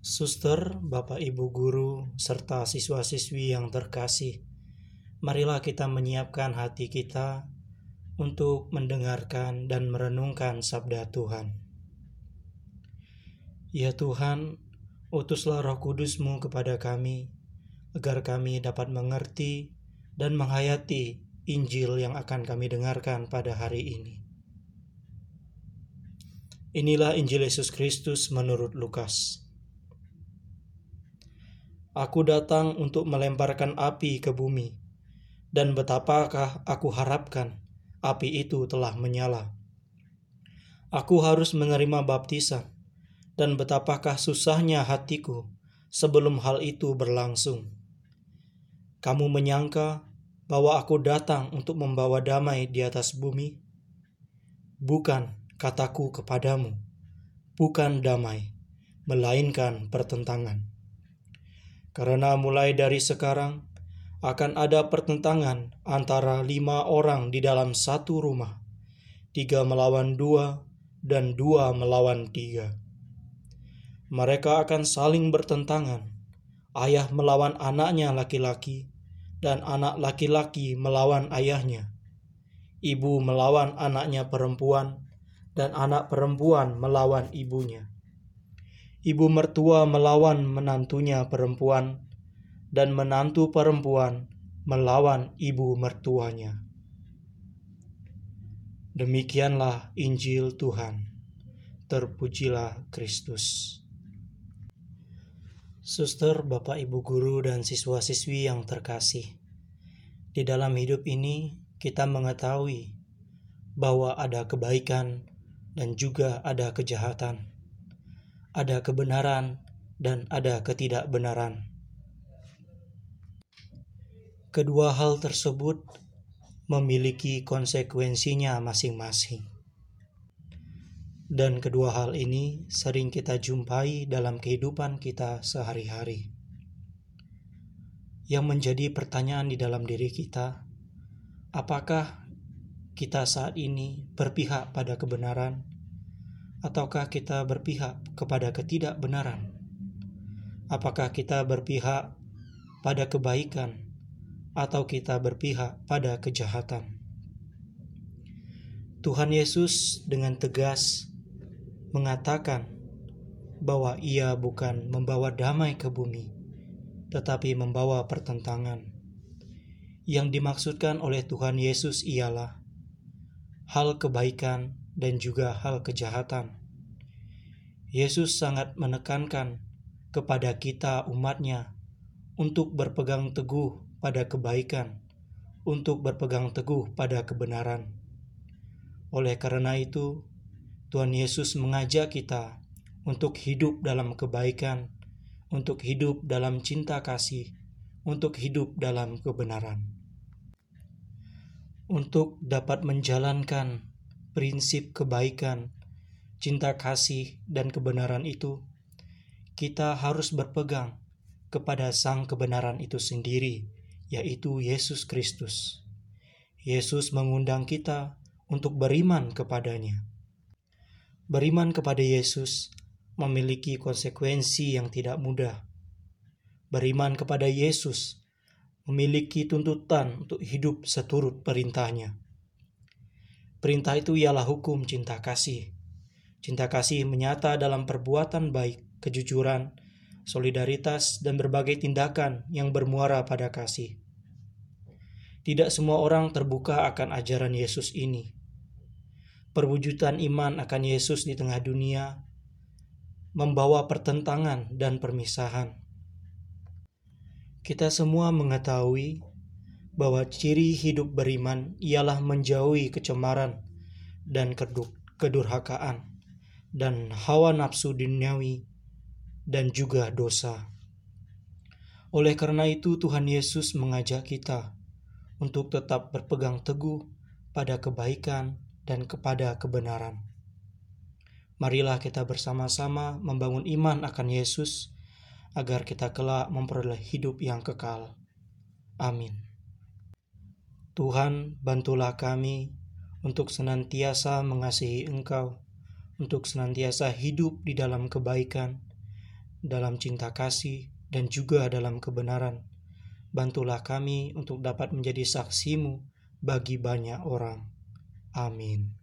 Suster, Bapak Ibu guru, serta siswa-siswi yang terkasih, marilah kita menyiapkan hati kita untuk mendengarkan dan merenungkan sabda Tuhan. Ya Tuhan, utuslah roh kudusmu kepada kami, agar kami dapat mengerti dan menghayati Injil yang akan kami dengarkan pada hari ini. Inilah Injil Yesus Kristus menurut Lukas. Aku datang untuk melemparkan api ke bumi, dan betapakah aku harapkan api itu telah menyala. Aku harus menerima baptisan, dan betapakah susahnya hatiku sebelum hal itu berlangsung. Kamu menyangka bahwa aku datang untuk membawa damai di atas bumi? Bukan, kataku kepadamu, bukan damai, melainkan pertentangan. Karena mulai dari sekarang akan ada pertentangan antara lima orang di dalam satu rumah, tiga melawan dua, dan dua melawan tiga. Mereka akan saling bertentangan, ayah melawan anaknya laki-laki, dan anak laki-laki melawan ayahnya, ibu melawan anaknya perempuan, dan anak perempuan melawan ibunya ibu mertua melawan menantunya perempuan, dan menantu perempuan melawan ibu mertuanya. Demikianlah Injil Tuhan. Terpujilah Kristus. Suster, Bapak, Ibu guru, dan siswa-siswi yang terkasih, di dalam hidup ini kita mengetahui bahwa ada kebaikan dan juga ada kejahatan ada kebenaran dan ada ketidakbenaran. Kedua hal tersebut memiliki konsekuensinya masing-masing. Dan kedua hal ini sering kita jumpai dalam kehidupan kita sehari-hari. Yang menjadi pertanyaan di dalam diri kita, apakah kita saat ini berpihak pada kebenaran ataukah kita berpihak kepada ketidakbenaran? Apakah kita berpihak pada kebaikan atau kita berpihak pada kejahatan? Tuhan Yesus dengan tegas mengatakan bahwa Ia bukan membawa damai ke bumi, tetapi membawa pertentangan. Yang dimaksudkan oleh Tuhan Yesus ialah hal kebaikan dan juga hal kejahatan. Yesus sangat menekankan kepada kita umatnya untuk berpegang teguh pada kebaikan, untuk berpegang teguh pada kebenaran. Oleh karena itu, Tuhan Yesus mengajak kita untuk hidup dalam kebaikan, untuk hidup dalam cinta kasih, untuk hidup dalam kebenaran. Untuk dapat menjalankan prinsip kebaikan, cinta kasih, dan kebenaran itu, kita harus berpegang kepada Sang kebenaran itu sendiri, yaitu Yesus Kristus. Yesus mengundang kita untuk beriman kepadanya. Beriman kepada Yesus memiliki konsekuensi yang tidak mudah. Beriman kepada Yesus memiliki tuntutan untuk hidup seturut perintahnya. Perintah itu ialah hukum cinta kasih. Cinta kasih menyata dalam perbuatan baik, kejujuran, solidaritas, dan berbagai tindakan yang bermuara pada kasih. Tidak semua orang terbuka akan ajaran Yesus ini. Perwujudan iman akan Yesus di tengah dunia membawa pertentangan dan permisahan. Kita semua mengetahui bahwa ciri hidup beriman ialah menjauhi kecemaran dan kedurhakaan dan hawa nafsu duniawi dan juga dosa. Oleh karena itu Tuhan Yesus mengajak kita untuk tetap berpegang teguh pada kebaikan dan kepada kebenaran. Marilah kita bersama-sama membangun iman akan Yesus agar kita kelak memperoleh hidup yang kekal. Amin. Tuhan, bantulah kami untuk senantiasa mengasihi Engkau, untuk senantiasa hidup di dalam kebaikan, dalam cinta kasih, dan juga dalam kebenaran. Bantulah kami untuk dapat menjadi saksimu bagi banyak orang. Amin.